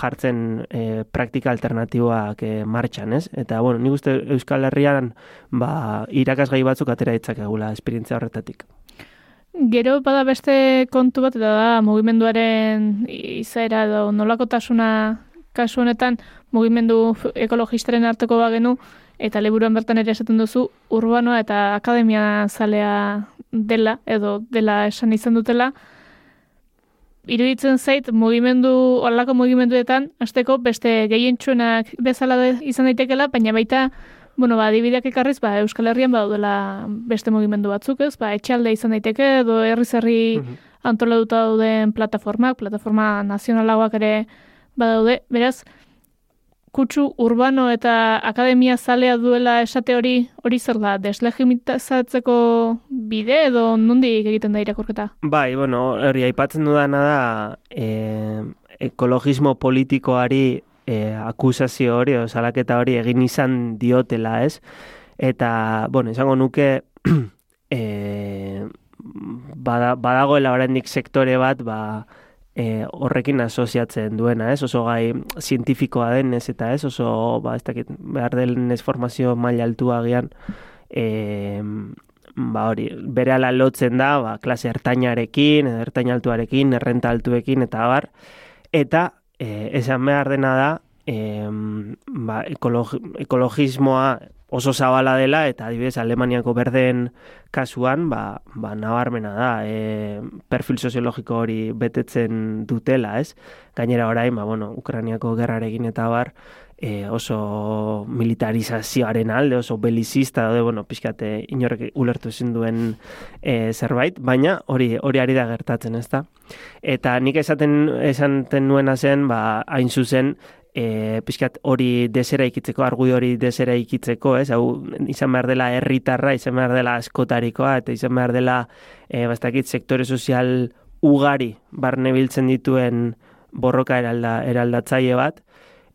jartzen e, praktika alternatiboak e, martxan, ez? Eta, bueno, nik uste Euskal Herrian ba, irakasgai batzuk atera ditzakegula esperientzia horretatik. Gero bada beste kontu bat, eta da mugimenduaren izaera edo nolakotasuna kasu honetan mugimendu ekologistaren arteko bagenu, eta liburuan bertan ere esaten duzu urbanoa eta akademia zalea dela, edo dela esan izan dutela, iruditzen zait mugimendu, olako mugimenduetan, azteko beste gehientsuenak bezala de, izan daitekela, baina baita, bueno, ba, adibideak ekarriz, ba, Euskal Herrian badaudela beste mugimendu batzuk, ez, ba, etxalde izan daiteke, edo herriz herri antolatuta dauden plataformak, plataforma nazionalagoak ere badaude, beraz, kutsu urbano eta akademia zalea duela esate hori hori zer da, deslegitimizatzeko bide edo nondik egiten da irakurketa? Bai, bueno, hori aipatzen dudana da e, ekologismo politikoari e, akusazio hori, o salaketa hori egin izan diotela, ez? Eta, bueno, izango nuke e, [clears throat] bada, badagoela oraindik sektore bat, ba, e, horrekin asoziatzen duena, ez? Oso gai zientifikoa denez eta ez, oso, ba, ez dakit, behar denez formazio maila altua agian, e, ba hori, bere ala lotzen da, ba, klase ertainarekin, edo ertain altuarekin, errenta altuekin, eta bar, eta e, esan behar dena da, e, ba, ekologi, ekologismoa oso zabala dela, eta adibidez Alemaniako berdeen kasuan, ba, ba nabarmena da, e, perfil soziologiko hori betetzen dutela, ez? Gainera orain, ba, bueno, Ukrainiako gerrarekin eta bar, e, oso militarizazioaren alde, oso belizista daude, bueno, pixkate inorrek ulertu ezin duen e, zerbait, baina hori hori ari da gertatzen, ezta? Eta nik esaten esaten nuena zen, ba, hain zuzen, e, pixkat hori desera ikitzeko, argudio hori desera ikitzeko, ez? Hau, izan behar dela herritarra, izan behar dela askotarikoa, eta izan behar dela, e, bastakit, sektore sozial ugari barne biltzen dituen borroka eralda, eraldatzaile bat,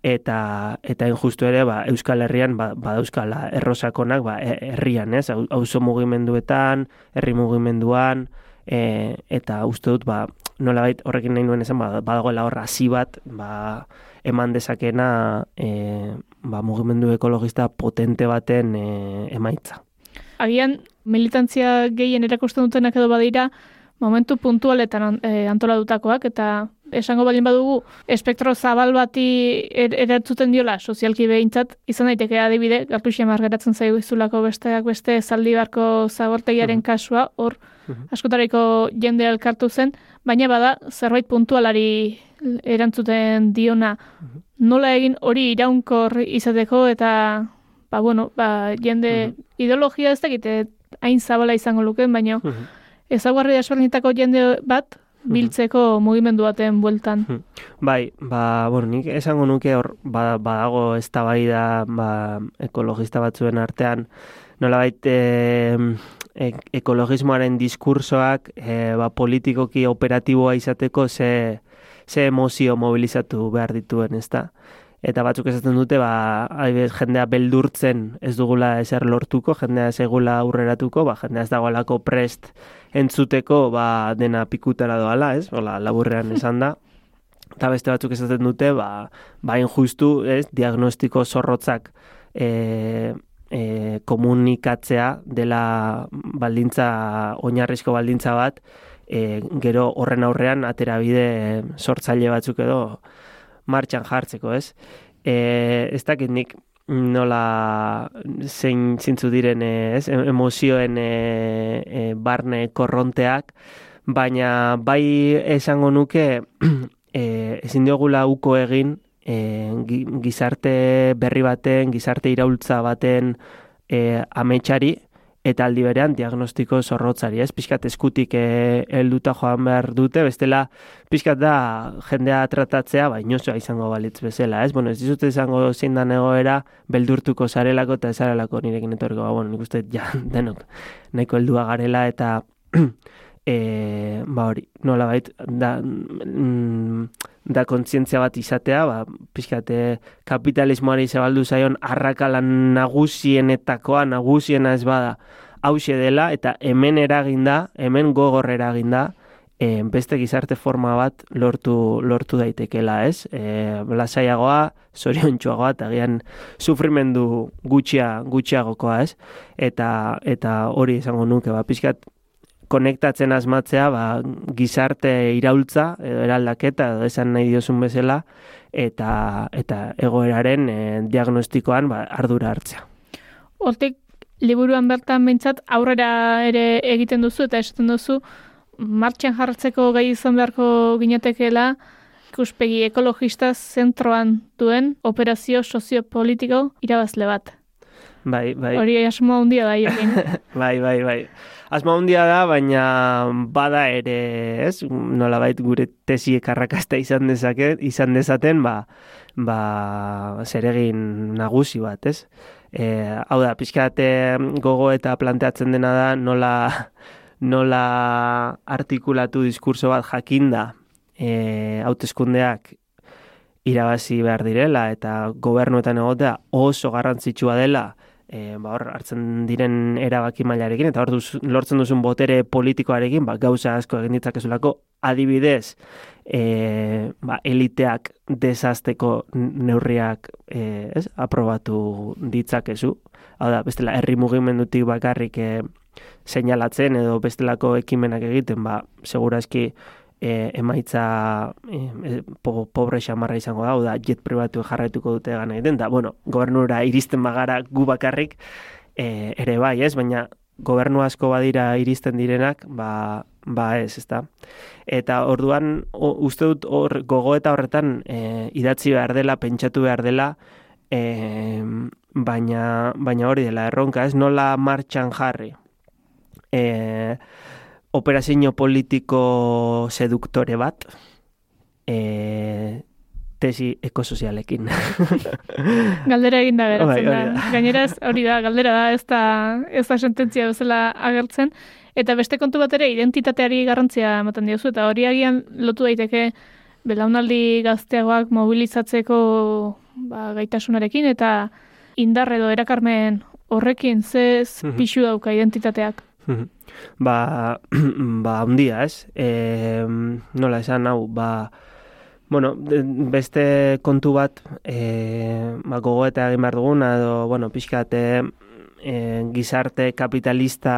eta eta injustu ere ba, Euskal Herrian ba, badauzkala errosakonak ba, e- herrian, ez? Au- Auzo mugimenduetan, herri mugimenduan, e, eta uste dut ba, nolabait horrekin nahi nuen esan ba, badagoela hor hasi bat ba, eman dezakena e, ba, mugimendu ekologista potente baten e, emaitza. Agian, militantzia gehien erakusten dutenak edo badira, momentu puntualetan an- eh, antolatutakoak, eta esango baldin badugu, espektro zabal bati er, erantzuten diola, sozialki behintzat, izan daiteke adibide, gartuxia margeratzen zaigu izulako besteak beste zaldibarko zabortegiaren kasua, hor askotariko jende elkartu zen, baina bada zerbait puntualari erantzuten diona. Nola egin hori iraunkor izateko eta ba, bueno, ba, jende ideologia ez dakite hain zabala izango lukeen, baina ezaguarri desberdinetako jende bat biltzeko mugimendu baten bueltan. Bai, ba, bueno, nik esango nuke hor ba, badago eztabaida ba, ekologista batzuen artean. Nolabait e, ekologismoaren diskursoak e, ba, politikoki operatiboa izateko ze, ze emozio mobilizatu behar dituen, ezta? Eta batzuk esaten dute, ba, adibidez, jendea beldurtzen ez dugula ezer lortuko, jendea ez egula aurreratuko, ba, jendea ez dagoelako prest entzuteko, ba, dena pikutara doala, ez? Hola, laburrean [laughs] esan da. Eta beste batzuk esaten dute, ba, ba injustu, ez? Diagnostiko zorrotzak e, e, komunikatzea dela baldintza, oinarrizko baldintza bat, e, gero horren aurrean aterabide sortzaile batzuk edo martxan jartzeko, ez? E, ez dakit nik nola zein zintzu diren e, ez, em- emozioen e, e, barne korronteak, baina bai esango nuke e, [clears throat] ezin diogula uko egin e, gi- gizarte berri baten, gizarte iraultza baten e, ametsari, eta aldi berean diagnostiko zorrotzari, ez? Pixkat eskutik e, helduta joan behar dute, bestela pixkat da jendea tratatzea, ba, inozoa izango balitz bezala, ez? Bueno, ez dizute izango zein dan egoera, beldurtuko zarelako eta ezarelako nirekin etorriko, ba, bueno, nik uste ja, [laughs] denok nahiko heldua garela eta e, [clears throat] ba hori, nola bait, da, mm, da kontzientzia bat izatea, ba, pixkate kapitalismoari zabaldu zaion arrakalan nagusienetakoa, nagusiena ez bada, hause dela, eta hemen eraginda, hemen gogor eraginda, e, beste gizarte forma bat lortu, lortu daitekela, ez? E, lasaiagoa, zoriontsuagoa, eta gian sufrimendu gutxia, gutxiagokoa, ez? Eta, eta hori izango nuke, ba, pixkat konektatzen asmatzea, ba, gizarte iraultza, edo eraldaketa, edo esan nahi diozun bezala, eta, eta egoeraren e, diagnostikoan ba, ardura hartzea. Hortik liburuan bertan behintzat aurrera ere egiten duzu eta esaten duzu martxan jartzeko gai izan beharko ginetekela ikuspegi ekologista zentroan duen operazio soziopolitiko irabazle bat. Bai, bai. Hori asmo handia da. [laughs] Bai, bai, bai. Asma handia da, baina bada ere, ez? Nolabait gure tesiek arrakasta izan dezake, izan dezaten, ba, ba zeregin nagusi bat, ez? E, hau da, pixkat eh, gogo eta planteatzen dena da nola nola artikulatu diskurso bat jakinda e, hauteskundeak irabazi behar direla eta gobernuetan egotea oso garrantzitsua dela e, ba, hor hartzen diren erabaki mailarekin eta hor duz, lortzen duzun botere politikoarekin ba, gauza asko egin ditzakezulako. Adibidez e, ba, eliteak desazteko neurriak e, ez, aprobatu ditzakezu. Hau da, bestela herri mugimendutik bakarrik e, seinalatzen edo bestelako ekimenak egiten, ba, segurazki e, emaitza e, po, pobre xamarra izango da, da, jet pribatu jarraituko dute gana egiten, da, bueno, gobernura iristen bagara gu bakarrik e, ere bai, ez, baina gobernu asko badira iristen direnak, ba, ba ez, ezta. Eta orduan, o, uste dut hor, gogo eta horretan e, idatzi behar dela, pentsatu behar dela, e, baina, baina hori dela erronka, ez nola martxan jarri. E, operazio politiko seduktore bat, e, tesi ekosozialekin. [laughs] Galdera egin da Bai, geratzen hori da. Gainera hori da, galdera da, ez da, ez da sententzia bezala agertzen. Eta beste kontu bat ere, identitateari garrantzia ematen diozu, eta hori agian lotu daiteke belaunaldi gazteagoak mobilizatzeko ba, gaitasunarekin, eta indar edo erakarmen horrekin zez Mhm. pixu dauka identitateak. Ba, [clears throat] ba, handia, ez? E, nola esan hau, ba, bueno, beste kontu bat, e, ba, gogoeta egin behar duguna, edo, bueno, pixkat, e, e, gizarte kapitalista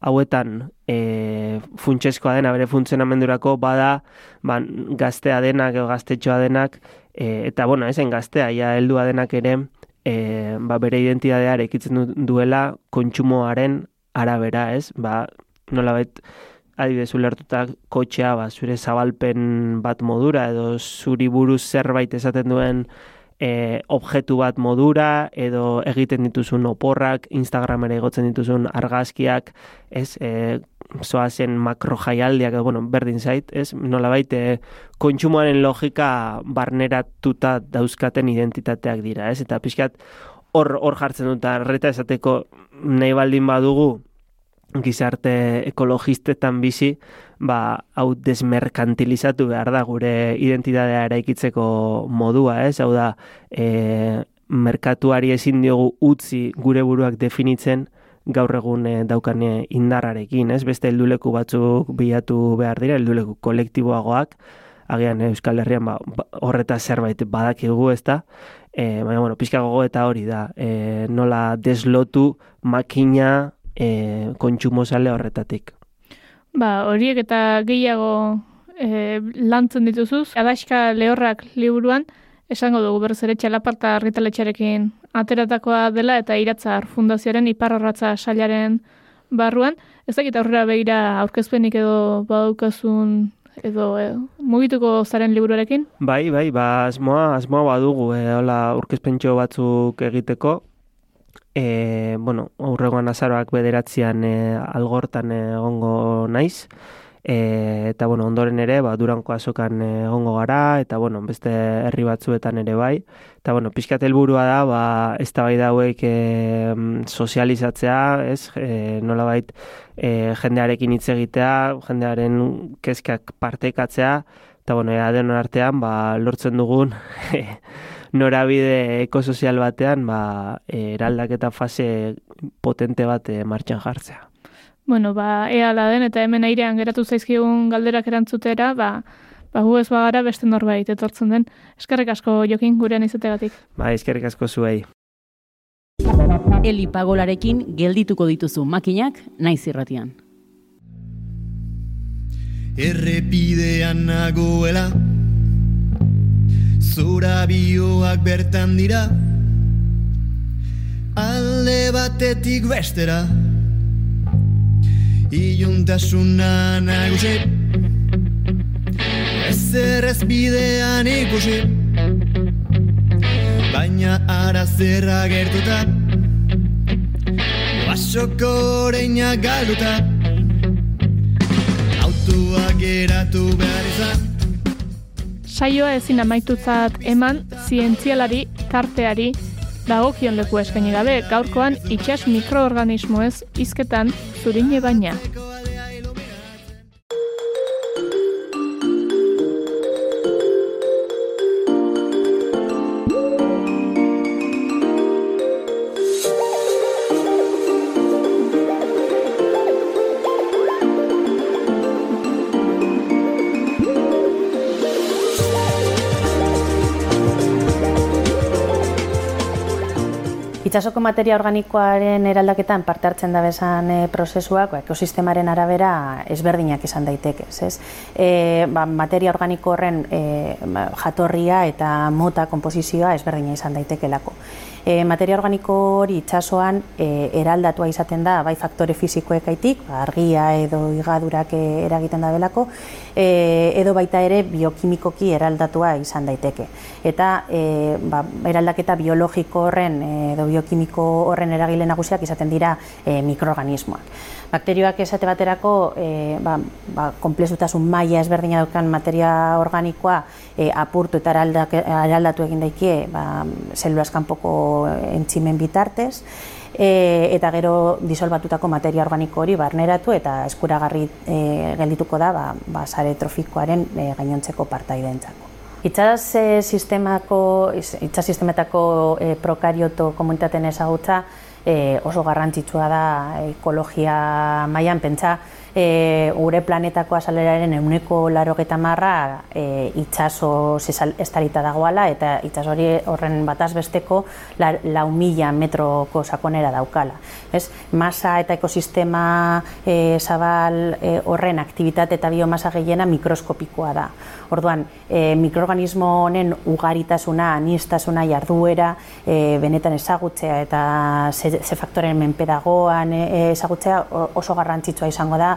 hauetan e, funtsezkoa dena, bere funtzionamendurako, bada, ba, gaztea denak, edo gaztetxoa denak, e, eta, bueno, ezen gaztea, ja, heldua denak ere, e, ba, bere identitatea ekitzen du, duela kontsumoaren arabera, ez? Ba, nolabait adibidez ulertuta kotxea ba, zure zabalpen bat modura edo zuri buruz zerbait esaten duen e, objektu bat modura edo egiten dituzun oporrak, Instagramera igotzen dituzun argazkiak, ez, e, zoazen makro jaialdiak, edo, bueno, berdin zait, ez, nolabait e, kontsumoaren logika barneratuta dauzkaten identitateak dira, ez, eta pixkat hor hor jartzen dut, eta erreta esateko nahi baldin badugu gizarte ekologistetan bizi, ba, hau desmerkantilizatu behar da gure identitatea eraikitzeko modua, ez? Hau da, e, merkatuari ezin diogu utzi gure buruak definitzen gaur egun e, daukan e, indarrarekin, ez? Beste helduleku batzuk bilatu behar dira, helduleku kolektiboagoak, agian Euskal Herrian ba, ba, horretaz zerbait badakigu, ez da? E, baina, bueno, pixka gogo eta hori da, e, nola deslotu makina e, kontsumozale horretatik. Ba, horiek eta gehiago e, lantzen dituzuz, adaxka lehorrak liburuan, esango dugu berriz ere txalaparta argitaletxarekin ateratakoa dela eta iratzar fundazioaren iparrorratza sailaren barruan. Ez dakit aurrera begira aurkezpenik edo badukasun edo e, mugituko zaren liburuarekin. Bai, bai, ba, asmoa, asmoa badugu, e, hola, urkezpentxo batzuk egiteko, e, bueno, aurregoan azaroak bederatzean e, algortan egongo naiz, e, eta bueno, ondoren ere, ba, duranko azokan egongo gara, eta bueno, beste herri batzuetan ere bai, eta bueno, pixkat helburua da, ba, ez da bai dauek e, sozializatzea, ez, e, nolabait e, jendearekin hitz egitea, jendearen kezkak partekatzea, eta bueno, ea denon artean, ba, lortzen dugun [laughs] norabide ekosozial batean, ba, e, eraldaketa fase potente bat e, martxan jartzea. Bueno, ba, ea ala den eta hemen airean geratu zaizkigun galderak erantzutera, ba, ba gu ez bagara beste norbait etortzen den. Eskerrik asko jokin gurean izategatik. Ba, eskerrik asko zuei. Eli pagolarekin geldituko dituzu makinak naiz irratian. Errepidean nagoela Zora bioak bertan dira alde batetik bestera Iuntasuna nagusi. Ezer ez bidean ikusi. Baina ara zerra gertuta Basoko oreina galduta. Autua geratu behar izan Saioa ezin amaitutzat eman zientzialari tarteari dagokion leku eskaini gabe gaurkoan itsas mikroorganismoez hizketan zurine baina. Itsasoko materia organikoaren eraldaketan parte hartzen da bezan e, prozesuak, ba, ekosistemaren arabera ezberdinak izan daiteke, ez? E, ba, materia organiko horren e, jatorria eta mota konposizioa ezberdina izan daitekelako. E, materia organiko hori itsasoan e, eraldatua izaten da bai faktore fisikoekaitik, ba, argia edo higadurak e, eragiten da belako, e, edo baita ere biokimikoki eraldatua izan daiteke. Eta e, ba, eraldaketa biologiko horren edo biokimiko horren eragile nagusiak izaten dira e, mikroorganismoak. Bakterioak esate baterako e, ba, ba, komplexutasun maila ezberdina daukan materia organikoa e, apurtu eta eraldak- eraldatu egin daikie ba, zelulaz kanpoko entzimen bitartez, e, eta gero disolbatutako materia organiko hori barneratu eta eskuragarri e, geldituko da ba, ba, sare trofikoaren e, gainontzeko partaideentzako. Itsas e, sistemako, itsas sistemetako e, prokarioto komunitateen ezagutza e, oso garrantzitsua da ekologia mailan pentsa e, gure planetako azaleraren euneko laro marra e, itxaso estarita dagoala eta itxas hori horren bataz besteko la, lau mila metroko sakonera daukala. Ez? Masa eta ekosistema e, zabal e, horren aktivitate eta biomasa gehiena mikroskopikoa da. Orduan, e, mikroorganismo honen ugaritasuna, anistasuna, jarduera, e, benetan ezagutzea eta ze, ze faktoren menpe dagoan e, ezagutzea oso garrantzitsua izango da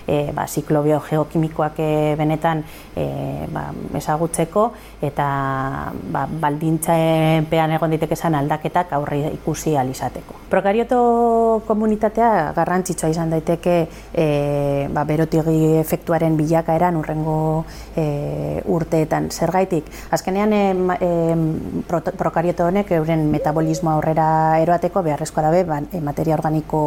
e, ba, ziklo biogeokimikoak e, benetan e, ba, ezagutzeko eta ba, baldintzapean egon ditekezan aldaketak aurre ikusi alizateko. Prokarioto komunitatea garrantzitsua izan daiteke e, ba, berotigi efektuaren bilakaeran urrengo e, urteetan. Zergaitik, azkenean e, e, pro, prokarioto honek euren metabolismoa aurrera eroateko beharrezkoa dabe ba, materia organiko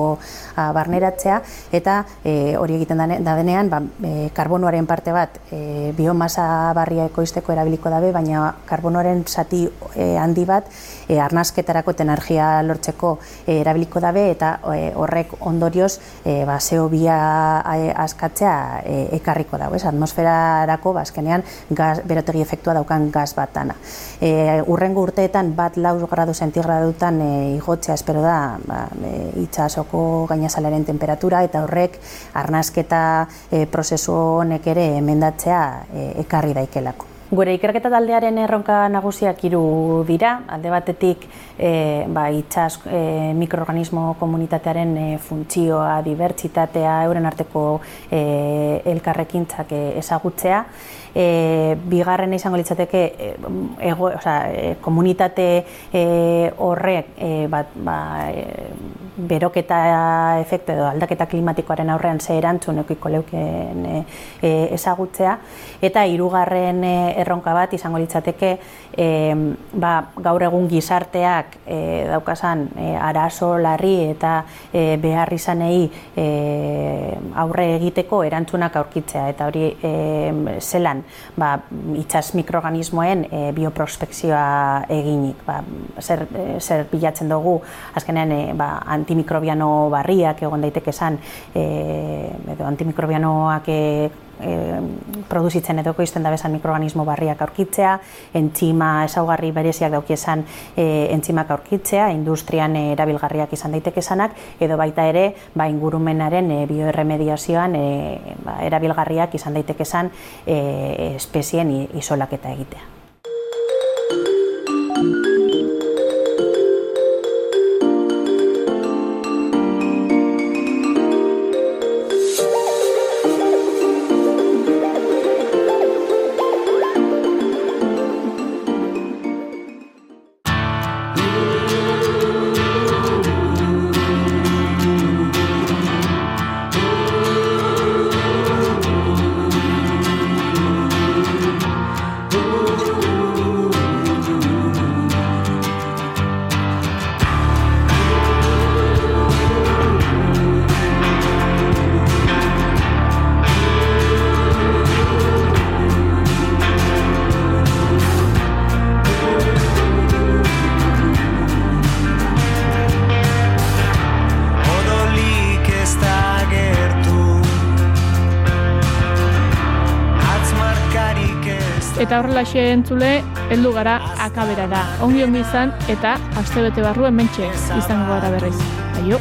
a, barneratzea eta e, hori egiten da denean ba, e, karbonoaren parte bat e, biomasa barria ekoizteko erabiliko dabe, baina karbonoaren zati e, handi bat e, arnasketarako eta energia lortzeko e, erabiliko dabe eta e, horrek ondorioz e, ba, CO2 a- askatzea e, ekarriko dago, ez? atmosferarako ba, azkenean gas, berotegi efektua daukan gas bat dana. E, urrengo urteetan bat lau gradu zentigradutan e, igotzea espero da ba, e, itsasoko gainazalaren temperatura eta horrek arnasketa e, prozesu honek ere emendatzea e, ekarri daikelako. Gure ikerketa taldearen erronka nagusiak hiru dira, alde batetik e, ba, itsas e, mikroorganismo komunitatearen e, funtzioa, dibertsitatea, euren arteko e, elkarrekintzak e, ezagutzea, e, bigarren izango litzateke e, ego, osea, e, komunitate e, horrek e, bat, ba, e, beroketa efektu edo aldaketa klimatikoaren aurrean ze erantzun eukiko leuken e, e, ezagutzea. Eta hirugarren erronka bat izango litzateke e, ba, gaur egun gizarteak e, daukasan e, arazo larri eta e, behar izanei e, aurre egiteko erantzunak aurkitzea. Eta hori e, zelan ba, itsas mikroorganismoen e, bioprospekzioa eginik. Ba, zer, e, zer bilatzen dugu? Azkenean e, ba, antimikrobiano barriak egon daiteke esan e, edo antimikrobianoak e, e, produzitzen edo ekoizten da bezan mikroorganismo barriak aurkitzea, entzima ezaugarri bereziak dauki esan e, entzimak aurkitzea, industrian e, erabilgarriak izan daiteke esanak, edo baita ere ba, ingurumenaren e, bioerremediazioan e, ba, erabilgarriak izan daiteke esan e, espezien isolaketa egitea. Eta horrelaxe entzule, heldu gara akaberara. Ongi ongi izan eta astebete barru hementxe izango gara berriz. Aio.